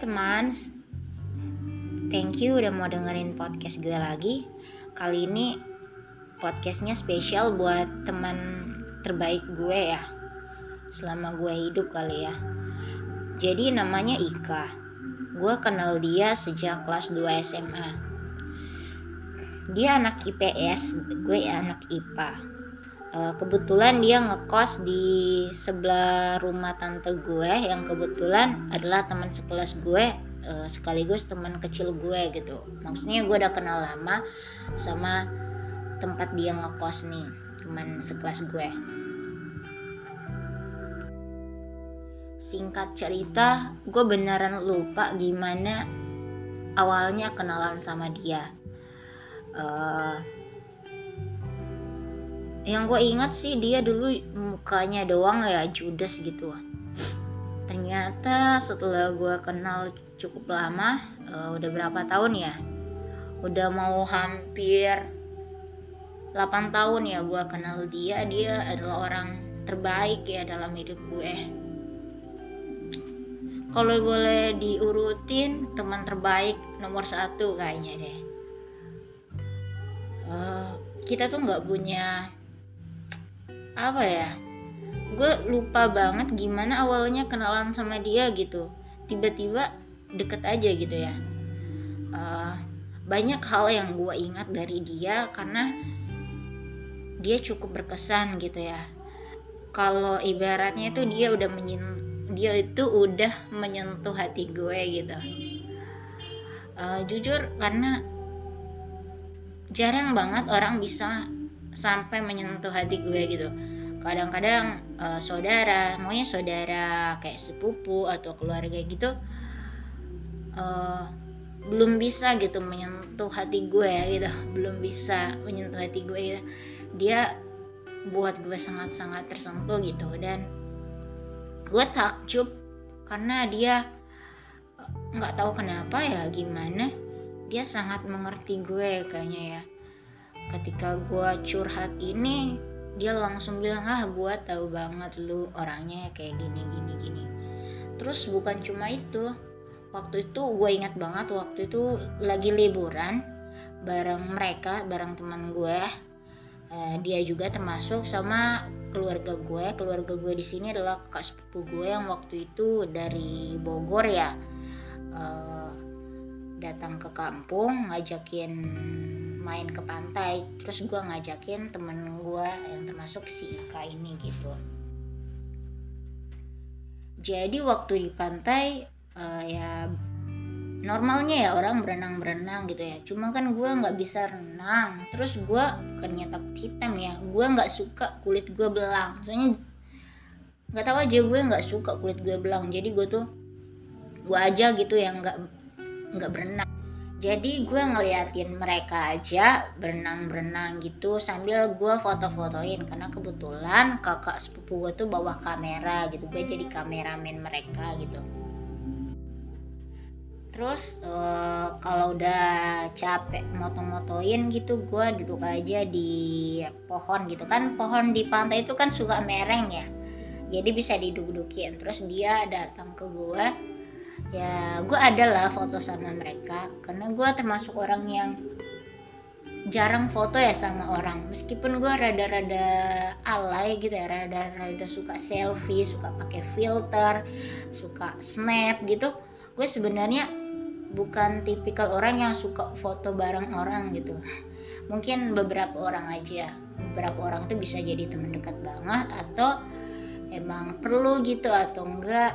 teman, thank you udah mau dengerin podcast gue lagi. Kali ini podcastnya spesial buat teman terbaik gue ya, selama gue hidup kali ya. Jadi namanya Ika. Gue kenal dia sejak kelas 2 SMA. Dia anak IPS, gue anak IPA uh, kebetulan dia ngekos di sebelah rumah tante gue yang kebetulan adalah teman sekelas gue uh, sekaligus teman kecil gue gitu. Maksudnya gue udah kenal lama sama tempat dia ngekos nih teman sekelas gue. Singkat cerita gue beneran lupa gimana awalnya kenalan sama dia. Uh, yang gue ingat sih dia dulu mukanya doang ya judes gitu. Ternyata setelah gue kenal cukup lama uh, udah berapa tahun ya? Udah mau hampir 8 tahun ya gue kenal dia. Dia adalah orang terbaik ya dalam hidup gue. Kalau boleh diurutin teman terbaik nomor satu kayaknya deh. Uh, kita tuh nggak punya apa ya? Gue lupa banget gimana awalnya kenalan sama dia gitu. Tiba-tiba deket aja gitu ya. Uh, banyak hal yang gue ingat dari dia karena dia cukup berkesan gitu ya. Kalau ibaratnya itu dia udah menyen dia itu udah menyentuh hati gue gitu. Uh, jujur karena jarang banget orang bisa sampai menyentuh hati gue gitu. Kadang-kadang uh, saudara maunya saudara kayak sepupu atau keluarga gitu uh, belum bisa gitu menyentuh hati gue ya gitu. Belum bisa menyentuh hati gue gitu. dia buat gue sangat-sangat tersentuh gitu dan gue takjub karena dia eh, nggak tahu kenapa ya gimana. Dia sangat mengerti gue kayaknya ya ketika gue curhat ini dia langsung bilang ah gue tahu banget lu orangnya kayak gini gini gini. Terus bukan cuma itu waktu itu gue ingat banget waktu itu lagi liburan bareng mereka bareng teman gue eh, dia juga termasuk sama keluarga gue keluarga gue di sini adalah kakak sepupu gue yang waktu itu dari Bogor ya. Eh, datang ke kampung ngajakin main ke pantai. Terus gue ngajakin temen gue yang termasuk si Ika ini gitu. Jadi waktu di pantai uh, ya normalnya ya orang berenang-berenang gitu ya. Cuma kan gue nggak bisa renang. Terus gue bukannya takut hitam ya. Gue nggak suka kulit gue belang. Soalnya nggak tahu aja gue nggak suka kulit gue belang. Jadi gue tuh gue aja gitu yang nggak nggak berenang. Jadi gue ngeliatin mereka aja berenang-berenang gitu sambil gue foto-fotoin. Karena kebetulan kakak sepupu gue tuh bawa kamera gitu. Gue jadi kameramen mereka gitu. Terus uh, kalau udah capek moto-motoin gitu gue duduk aja di pohon gitu. Kan pohon di pantai itu kan suka mereng ya. Jadi bisa diduduk-dudukin terus dia datang ke gue ya gue adalah foto sama mereka karena gue termasuk orang yang jarang foto ya sama orang. Meskipun gue rada-rada alay gitu ya rada-rada suka selfie suka pakai filter suka snap gitu gue sebenarnya bukan tipikal orang yang suka foto bareng orang gitu. Mungkin beberapa orang aja. Beberapa orang tuh bisa jadi teman dekat banget atau emang perlu gitu atau enggak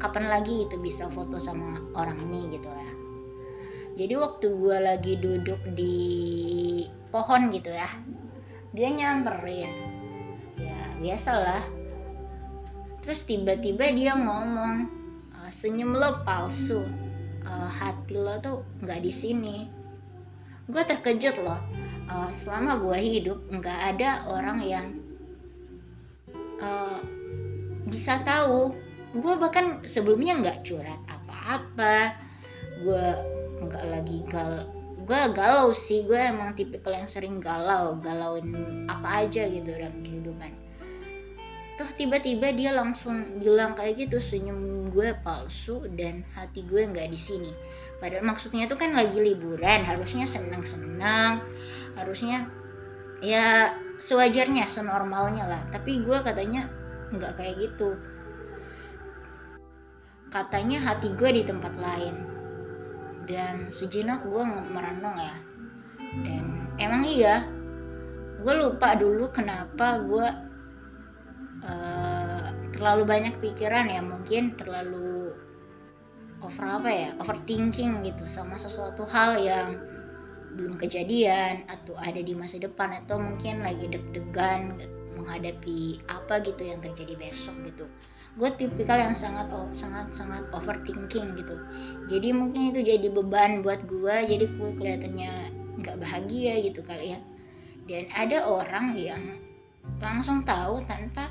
kapan lagi itu bisa foto sama orang ini gitu ya. Jadi waktu gue lagi duduk di pohon gitu ya dia nyamperin. Ya biasalah. Terus tiba-tiba dia ngomong e, senyum lo palsu. E, hati lo tuh nggak di sini. Gue terkejut loh. E, selama gue hidup nggak ada orang yang bisa tahu gue bahkan sebelumnya nggak curhat apa-apa. Gue nggak lagi gal gue galau sih. Gue emang tipikal yang sering galau galauin apa aja gitu dalam kehidupan. Toh tiba-tiba dia langsung bilang kayak gitu senyum gue palsu dan hati gue nggak di sini. Padahal maksudnya itu kan lagi liburan harusnya senang-senang harusnya ya sewajarnya senormalnya lah. Tapi gue katanya nggak kayak gitu katanya hati gue di tempat lain. Dan sejenak gue merenung ya. Dan emang iya gue lupa dulu kenapa gue uh, terlalu banyak pikiran ya. Mungkin terlalu over apa ya overthinking gitu sama sesuatu hal yang belum kejadian atau ada di masa depan atau mungkin lagi deg-degan menghadapi apa gitu yang terjadi besok gitu gue tipikal yang sangat oh, sangat sangat overthinking gitu. Jadi mungkin itu jadi beban buat gue jadi gue kelihatannya nggak bahagia gitu kali ya. Dan ada orang yang langsung tahu tanpa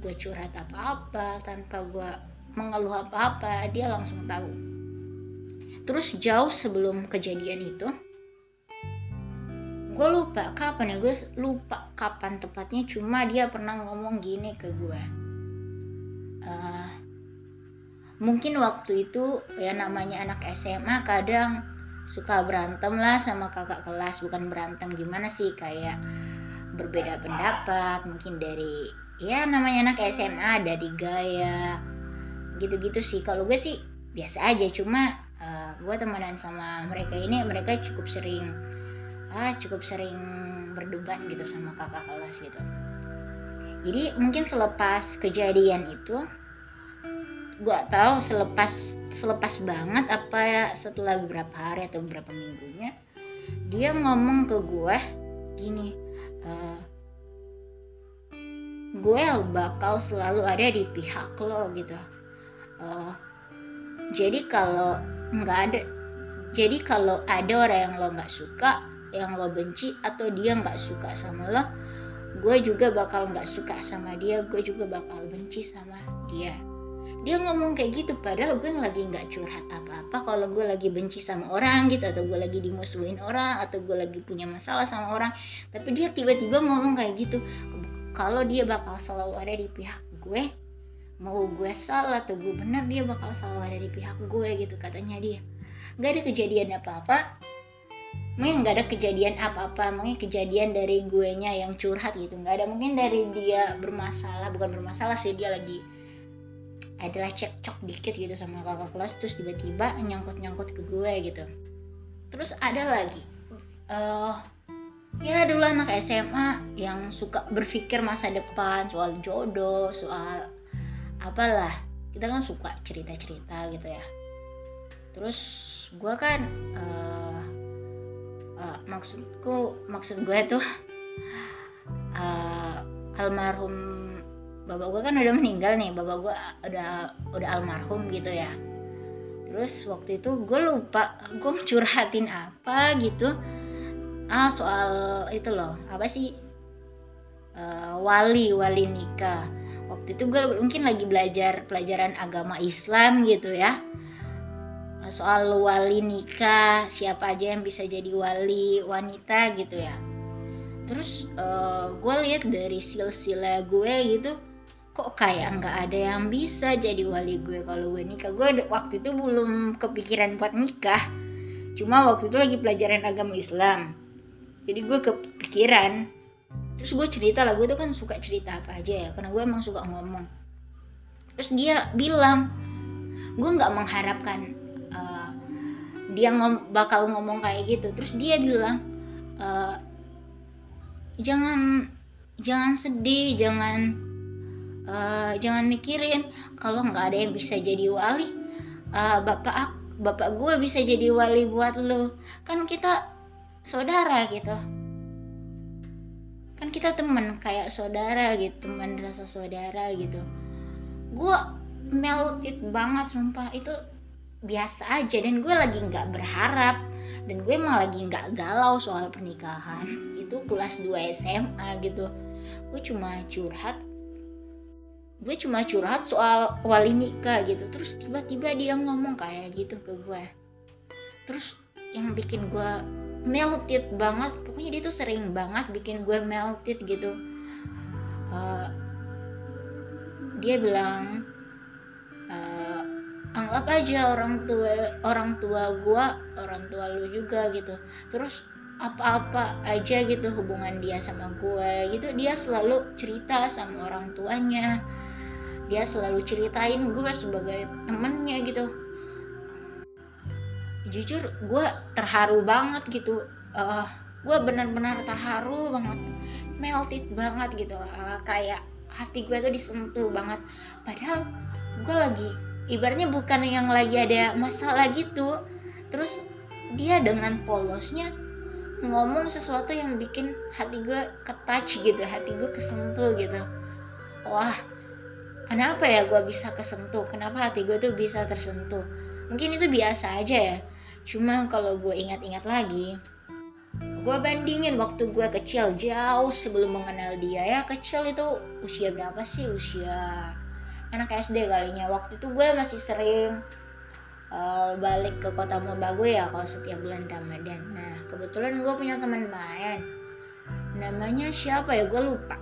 gue curhat apa-apa tanpa gue mengeluh apa-apa dia langsung tahu. Terus jauh sebelum kejadian itu gue lupa kapan ya gue lupa kapan tepatnya cuma dia pernah ngomong gini ke gue uh, mungkin waktu itu ya namanya anak SMA kadang suka berantem lah sama kakak kelas. Bukan berantem gimana sih? Kayak berbeda pendapat mungkin dari ya namanya anak SMA dari gaya gitu-gitu sih. Kalau gue sih biasa aja cuma uh, gue temenan sama mereka ini mereka cukup sering ah cukup sering berdebat gitu sama kakak kelas gitu jadi mungkin selepas kejadian itu gue tahu selepas selepas banget apa ya setelah beberapa hari atau beberapa minggunya dia ngomong ke gue gini uh, gue bakal selalu ada di pihak lo gitu. Uh, jadi kalau nggak ada jadi kalau ada orang yang lo nggak suka yang lo benci atau dia nggak suka sama lo gue juga bakal nggak suka sama dia gue juga bakal benci sama dia. Dia ngomong kayak gitu padahal gue lagi nggak curhat apa-apa. Kalau gue lagi benci sama orang gitu atau gue lagi dimusuhin orang atau gue lagi punya masalah sama orang tapi dia tiba-tiba ngomong kayak gitu kalau dia bakal selalu ada di pihak gue mau gue salah atau gue benar dia bakal selalu ada di pihak gue gitu katanya dia. Nggak ada kejadian apa-apa mungkin nggak ada kejadian apa-apa mungkin kejadian dari gue nya yang curhat gitu. Nggak ada mungkin dari dia bermasalah bukan bermasalah sih dia lagi adalah cekcok dikit gitu sama kakak kelas terus tiba-tiba nyangkut-nyangkut ke gue gitu. Terus ada lagi uh, ya dulu anak SMA yang suka berpikir masa depan soal jodoh soal apalah. Kita kan suka cerita-cerita gitu ya. Terus gue kan uh, uh, maksudku maksud gue tuh uh, almarhum bapak gue kan udah meninggal nih bapak gue udah udah almarhum gitu ya. Terus waktu itu gue lupa gue curhatin apa gitu. Ah soal itu loh apa sih? Uh, wali wali nikah. Waktu itu gue mungkin lagi belajar pelajaran agama Islam gitu ya soal wali nikah siapa aja yang bisa jadi wali wanita gitu ya. Terus uh, gue lihat dari silsilah gue gitu kok kayak nggak ada yang bisa jadi wali gue kalau gue nikah. Gue waktu itu belum kepikiran buat nikah cuma waktu itu lagi pelajaran agama Islam. Jadi gue kepikiran. Terus gue cerita lah gue tuh kan suka cerita apa aja ya karena gue emang suka ngomong. Terus dia bilang gue nggak mengharapkan dia ngom bakal ngomong kayak gitu. Terus dia bilang uh, jangan jangan sedih jangan uh, jangan mikirin kalau nggak ada yang bisa jadi wali. Uh, bapak bapak gue bisa jadi wali buat lo kan kita saudara gitu. Kan kita temen kayak saudara gitu teman rasa saudara gitu. Gue melted banget sumpah. Itu biasa aja dan gue lagi nggak berharap dan gue emang lagi nggak galau soal pernikahan. Itu kelas 2 SMA gitu. Gue cuma curhat. Gue cuma curhat soal wali nikah gitu. Terus tiba-tiba dia ngomong kayak gitu ke gue. Terus yang bikin gue melted banget pokoknya dia tuh sering banget bikin gue melted gitu. Uh, dia bilang e, anggap aja orang tua orang tua gua orang tua lu juga gitu. Terus apa-apa aja gitu hubungan dia sama gue gitu dia selalu cerita sama orang tuanya. Dia selalu ceritain gue sebagai temennya gitu. Jujur gue terharu banget gitu. Uh, gue benar-benar terharu banget melted banget gitu. Uh, kayak hati gue tuh disentuh banget. Padahal gue lagi ibaratnya bukan yang lagi ada masalah gitu. Terus dia dengan polosnya ngomong sesuatu yang bikin hati gue ketouch gitu hati gue kesentuh gitu. Wah kenapa ya gue bisa kesentuh? Kenapa hati gue tuh bisa tersentuh? Mungkin itu biasa aja ya. Cuma kalau gue ingat-ingat lagi gue bandingin waktu gue kecil jauh sebelum mengenal dia ya. Kecil itu usia berapa sih? Usia anak SD kalinya. Waktu itu gue masih sering uh, balik ke kota gue ya kalau setiap bulan Ramadan. Nah kebetulan gue punya teman main. Namanya siapa ya? Gue lupa.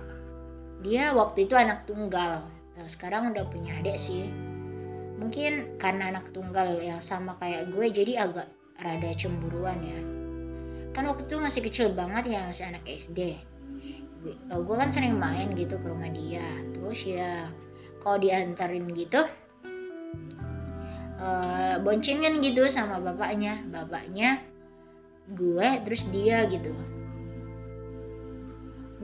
Dia waktu itu anak tunggal. Nah, sekarang udah punya adik sih. Mungkin karena anak tunggal yang sama kayak gue jadi agak rada cemburuan ya. Kan waktu itu masih kecil banget ya masih anak SD gue kan sering main gitu ke rumah dia. Terus ya kalau diantarin gitu uh, boncengan gitu sama bapaknya. Bapaknya gue terus dia gitu.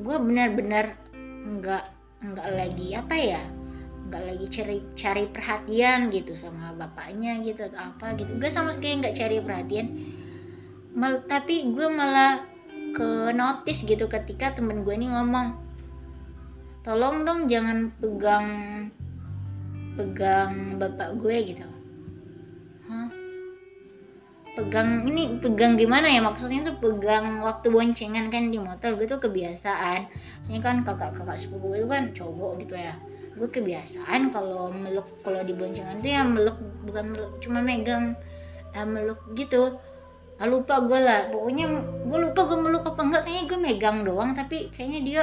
Gue benar-benar nggak nggak lagi apa ya nggak lagi cari cari perhatian gitu sama bapaknya gitu atau apa gitu. Gue sama sekali nggak cari perhatian. Mal, tapi gue malah ke notice gitu ketika temen gue ini ngomong tolong dong jangan pegang pegang bapak gue gitu. Hah? pegang ini pegang gimana ya? Maksudnya tuh pegang waktu boncengan kan di motor gue tuh kebiasaan. Ini kan kakak-kakak sepupu gue itu kan cowok gitu ya. Gue kebiasaan kalau meluk kalau di boncengan tuh ya meluk bukan meluk cuma megang uh, meluk gitu. Ah, lupa gue lah. Pokoknya gue lupa gue meluk apa enggak. Kayaknya gue megang doang tapi kayaknya dia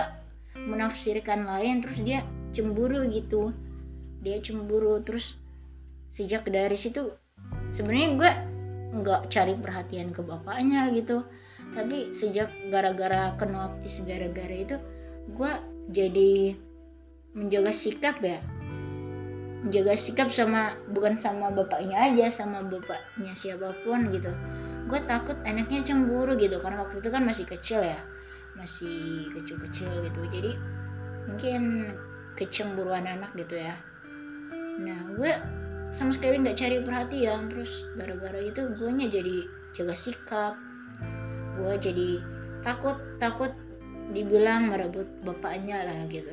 menafsirkan lain terus dia cemburu gitu dia cemburu. Terus sejak dari situ sebenarnya gue nggak cari perhatian ke bapaknya gitu. Tapi sejak gara-gara kenotis gara-gara itu gue jadi menjaga sikap ya. Menjaga sikap sama bukan sama bapaknya aja sama bapaknya siapa pun gitu. Gue takut anaknya cemburu gitu karena waktu itu kan masih kecil ya. Masih kecil-kecil gitu. Jadi mungkin kecemburuan anak gitu ya nah gue sama sekali nggak cari perhatian. Terus gara-gara itu gue nya jadi jaga sikap. Gue jadi takut takut dibilang merebut bapaknya lah gitu.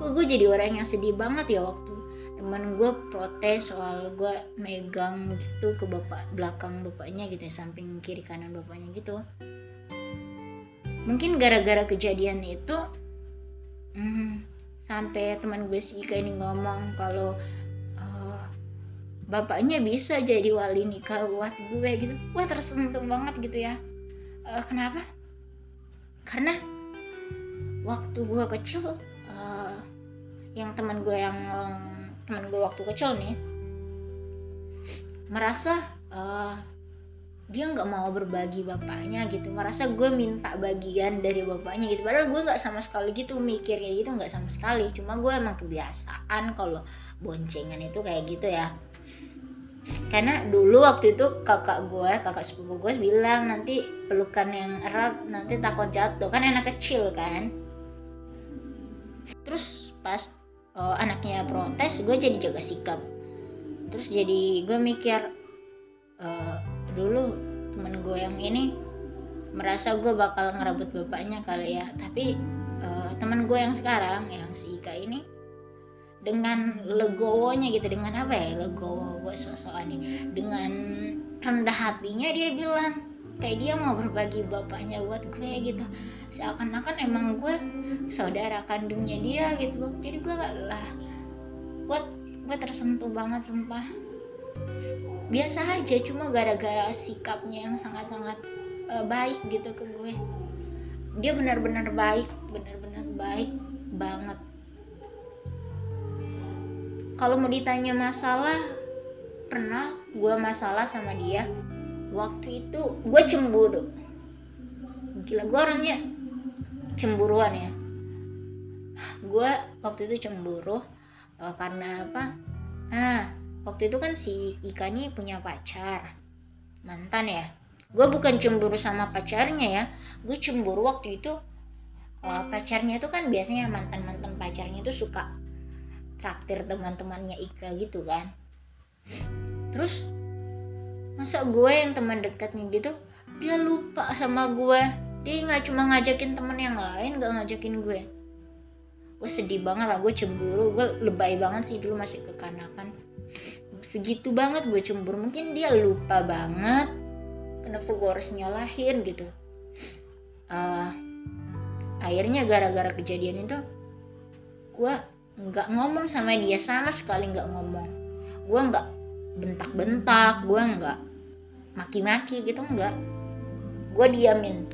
Kok gue jadi orang yang sedih banget ya waktu teman gue protes soal gue megang gitu ke bapak belakang bapaknya gitu ya, samping kiri kanan bapaknya gitu. Mungkin gara-gara kejadian itu hmm, sampai teman gue si Ika ini ngomong kalau bapaknya bisa jadi wali nikah buat gue gitu. Wah tersentuh banget gitu ya. Uh, kenapa? Karena waktu gue kecil yang teman gue yang teman gue waktu kecil nih merasa uh, dia nggak mau berbagi bapaknya gitu. Merasa gue minta bagian dari bapaknya gitu. Padahal gue nggak sama sekali gitu mikirnya gitu nggak sama sekali. Cuma gue emang kebiasaan kalau boncengan itu kayak gitu ya. Karena dulu waktu itu kakak gue kakak sepupu gue bilang nanti pelukan yang erat nanti takut jatuh. Kan anak kecil kan. Terus pas uh, anaknya protes gue jadi jaga sikap. Terus jadi gue mikir uh, dulu temen gue yang ini merasa gue bakal ngerebut bapaknya kali ya. Tapi uh, temen gue yang sekarang yang si Ika ini dengan legowonya gitu dengan apa ya legowo gue sosok ini dengan rendah hatinya dia bilang kayak dia mau berbagi bapaknya buat gue gitu. Seakan-akan emang gue saudara kandungnya dia gitu. Jadi gue gak lah buat gue tersentuh banget sumpah. Biasa aja cuma gara-gara sikapnya yang sangat-sangat uh, baik gitu ke gue. Dia benar-benar baik benar-benar baik banget kalau mau ditanya masalah pernah gue masalah sama dia? Waktu itu gue cemburu. Gila gue orangnya cemburuan ya. Gue waktu itu cemburu uh, karena apa? Ah waktu itu kan si Ika nih punya pacar mantan ya. Gue bukan cemburu sama pacarnya ya. Gue cemburu waktu itu uh, pacarnya itu kan biasanya mantan mantan pacarnya itu suka traktir teman-temannya Ika gitu kan. Terus masa gue yang teman dekatnya gitu dia lupa sama gue. Dia nggak cuma ngajakin temen yang lain nggak ngajakin gue. Gue sedih banget lah gue cemburu. Gue lebay banget sih dulu masih kekanakan. Segitu banget gue cemburu. Mungkin dia lupa banget kenapa gue harus nyalahin gitu. Uh, akhirnya gara-gara kejadian itu gue nggak ngomong sama dia sama sekali nggak ngomong. Gue nggak bentak-bentak gue nggak maki-maki gitu nggak. Gue diamin.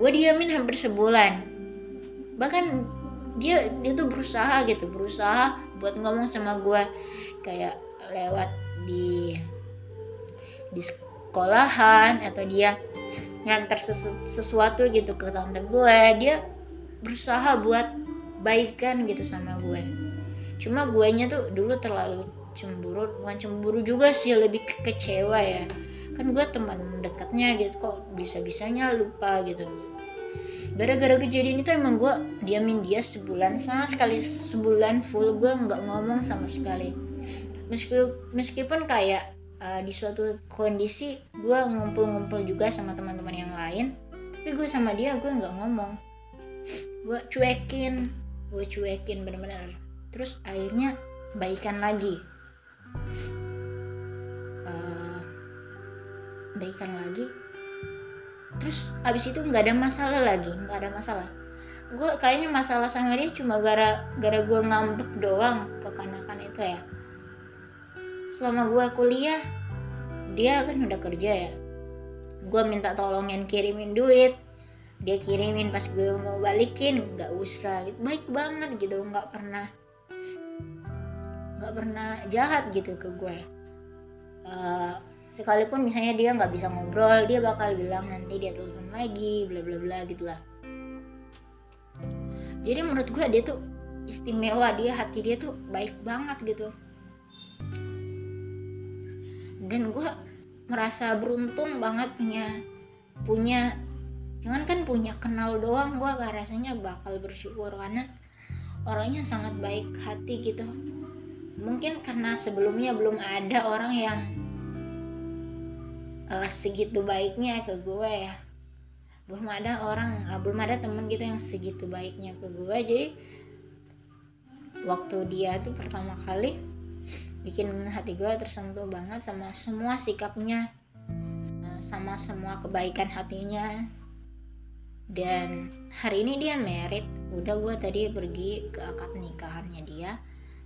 Gue diamin hampir sebulan. Bahkan dia dia tuh berusaha gitu berusaha buat ngomong sama gue kayak lewat di di sekolahan atau dia ngantar sesu, sesuatu gitu ke tante gue dia berusaha buat baikan gitu sama gue. Cuma guanya tuh dulu terlalu cemburu bukan cemburu juga sih lebih kecewa ya. Kan gue teman dekatnya gitu kok bisa bisanya lupa gitu. Gara-gara kejadian itu emang gue diamin dia sebulan sama sekali sebulan full gue nggak ngomong sama sekali. Meskipun meskipun kayak uh, di suatu kondisi gue ngumpul-ngumpul juga sama teman-teman yang lain tapi gue sama dia gue nggak ngomong. Gue cuekin gue cuekin bener-bener. Terus akhirnya baikan lagi. Uh, baikan lagi. Terus abis itu nggak ada masalah lagi nggak ada masalah. Gue kayaknya masalah sama dia cuma gara gara gue ngambek doang kekanakan itu ya. Selama gue kuliah dia kan udah kerja ya. Gue minta tolongin kirimin duit dia kirimin pas gue mau balikin nggak usah. Gitu baik banget gitu nggak pernah nggak pernah jahat gitu ke gue. Uh, sekalipun misalnya dia nggak bisa ngobrol dia bakal bilang nanti dia telepon lagi bla bla bla gitulah. Jadi menurut gue dia tuh istimewa dia hati dia tuh baik banget gitu. Dan gue merasa beruntung banget punya punya jangan kan punya kenal doang gue gak rasanya bakal bersyukur karena orangnya sangat baik hati gitu. Mungkin karena sebelumnya belum ada orang yang uh, segitu baiknya ke gue ya. Belum ada orang uh, belum ada temen gitu yang segitu baiknya ke gue jadi waktu dia tuh pertama kali bikin hati gue tersentuh banget sama semua sikapnya uh, sama semua kebaikan hatinya dan hari ini dia merit udah gue tadi pergi ke akad nikahannya dia.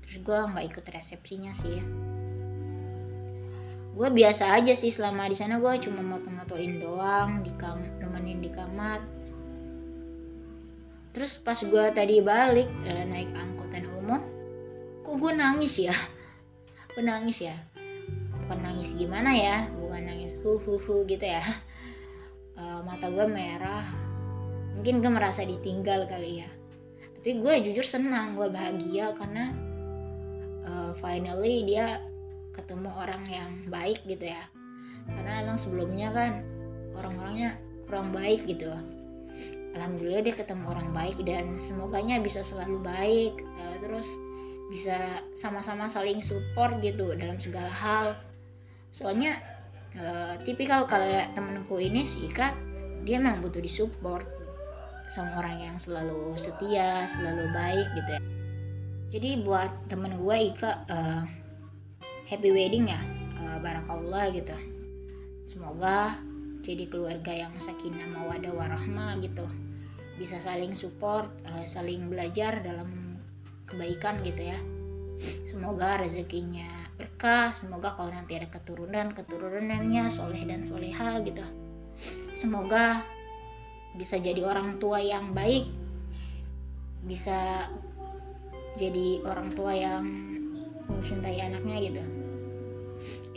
Terus gue nggak ikut resepsinya sih. Gue biasa aja sih selama di sana. Gue cuma moto-motoin doang di kam nemenin di kamar. Terus pas gue tadi balik eh, naik angkutan umum kok gue nangis ya? Gue nangis ya? Bukan nangis gimana ya? Bukan nangis hu hu hu gitu ya. Uh, mata gue merah mungkin gue merasa ditinggal kali ya. Tapi gue jujur senang gue bahagia karena uh, finally dia ketemu orang yang baik gitu ya. Karena emang sebelumnya kan orang-orangnya kurang baik gitu. Alhamdulillah dia ketemu orang baik dan semoganya bisa selalu baik uh, terus bisa sama-sama saling support gitu dalam segala hal. Soalnya uh, tipikal kalau temenku ini si Ika dia emang butuh disupport sama orang yang selalu setia selalu baik gitu ya. Jadi buat temen gue Ika uh, happy wedding ya. Uh, barakallah gitu. Semoga jadi keluarga yang sakinah mawadah warahmah gitu. Bisa saling support uh, saling belajar dalam kebaikan gitu ya. Semoga rezekinya berkah semoga kalau nanti ada keturunan keturunannya soleh dan soleha gitu. Semoga bisa jadi orang tua yang baik bisa jadi orang tua yang mencintai anaknya gitu.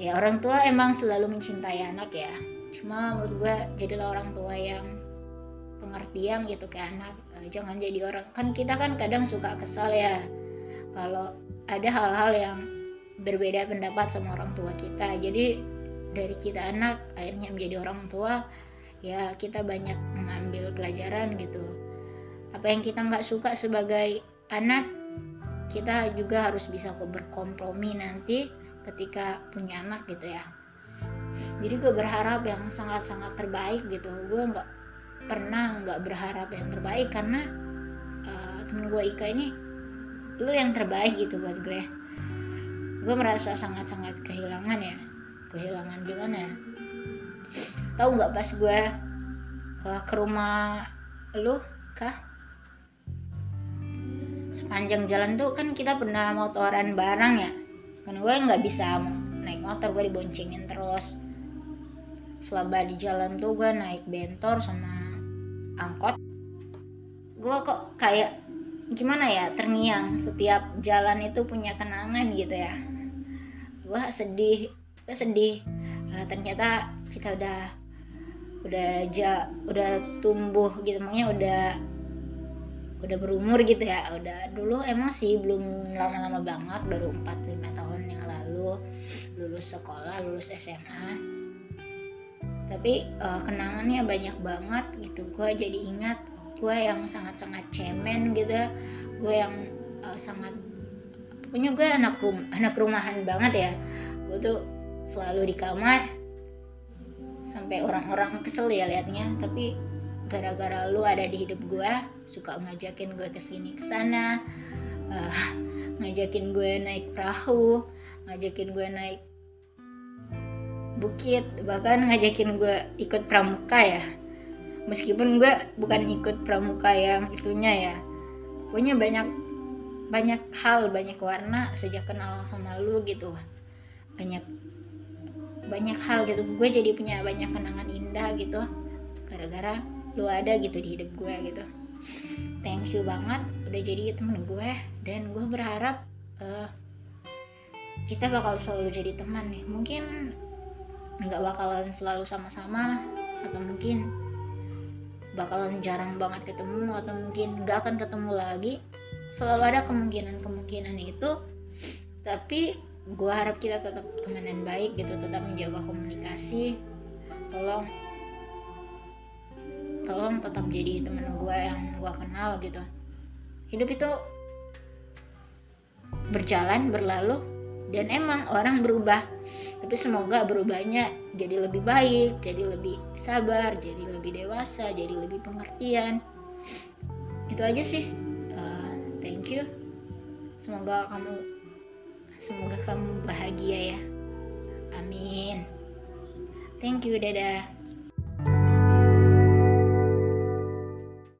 Ya orang tua emang selalu mencintai anak ya. Cuma menurut gue jadilah orang tua yang pengertian gitu ke anak. Eh, jangan jadi orang kan kita kan kadang suka kesal ya. Kalau ada hal-hal yang berbeda pendapat sama orang tua kita. Jadi dari kita anak akhirnya menjadi orang tua ya kita banyak mengambil pelajaran gitu. Apa yang kita nggak suka sebagai anak kita juga harus bisa berkompromi nanti ketika punya anak gitu ya. Jadi gue berharap yang sangat-sangat terbaik gitu. Gue nggak pernah nggak berharap yang terbaik karena uh, temen gue Ika ini lu yang terbaik gitu buat gue. Gue merasa sangat-sangat kehilangan ya. Kehilangan gimana ya tahu nggak pas gue uh, ke rumah lu kah? Sepanjang jalan tuh kan kita pernah motoran bareng ya. Kan gue nggak bisa naik motor gue diboncengin terus. Selama di jalan tuh gue naik bentor sama angkot. Gue kok kayak gimana ya terngiang. Setiap jalan itu punya kenangan gitu ya. Gue sedih gue sedih uh, ternyata kita udah udah ja udah tumbuh gitu. Makanya udah udah berumur gitu ya. Udah dulu emang sih belum lama-lama banget baru 4-5 tahun yang lalu. Lulus sekolah lulus SMA tapi uh, kenangannya banyak banget gitu. Gue jadi ingat gue yang sangat-sangat cemen gitu. Gue yang uh, sangat pokoknya gue anak rum anak rumahan banget ya. Gue tuh selalu di kamar. Sampai orang-orang kesel ya liatnya tapi gara-gara lu ada di hidup gue suka ngajakin gue ke sini ke sana uh, ngajakin gue naik perahu ngajakin gue naik bukit bahkan ngajakin gue ikut pramuka ya. Meskipun gue bukan ikut pramuka yang itunya ya. Pokoknya banyak banyak hal banyak warna sejak kenal sama lu gitu. Banyak banyak hal gitu. Gue jadi punya banyak kenangan indah gitu. Gara-gara lu ada gitu di hidup gue gitu. Thank you banget udah jadi temen gue. Dan gue berharap uh, kita bakal selalu jadi teman nih. Mungkin nggak bakalan selalu sama-sama atau mungkin bakalan jarang banget ketemu atau mungkin nggak akan ketemu lagi. Selalu ada kemungkinan-kemungkinan itu. Tapi gue harap kita tetap temenan baik gitu tetap menjaga komunikasi. Tolong tolong tetap jadi temen gue yang gue kenal gitu. Hidup itu berjalan berlalu dan emang orang berubah. Tapi semoga berubahnya jadi lebih baik jadi lebih sabar jadi lebih dewasa jadi lebih pengertian. Itu aja sih. Uh, thank you. Semoga kamu semoga kamu bahagia ya. Amin. Thank you dadah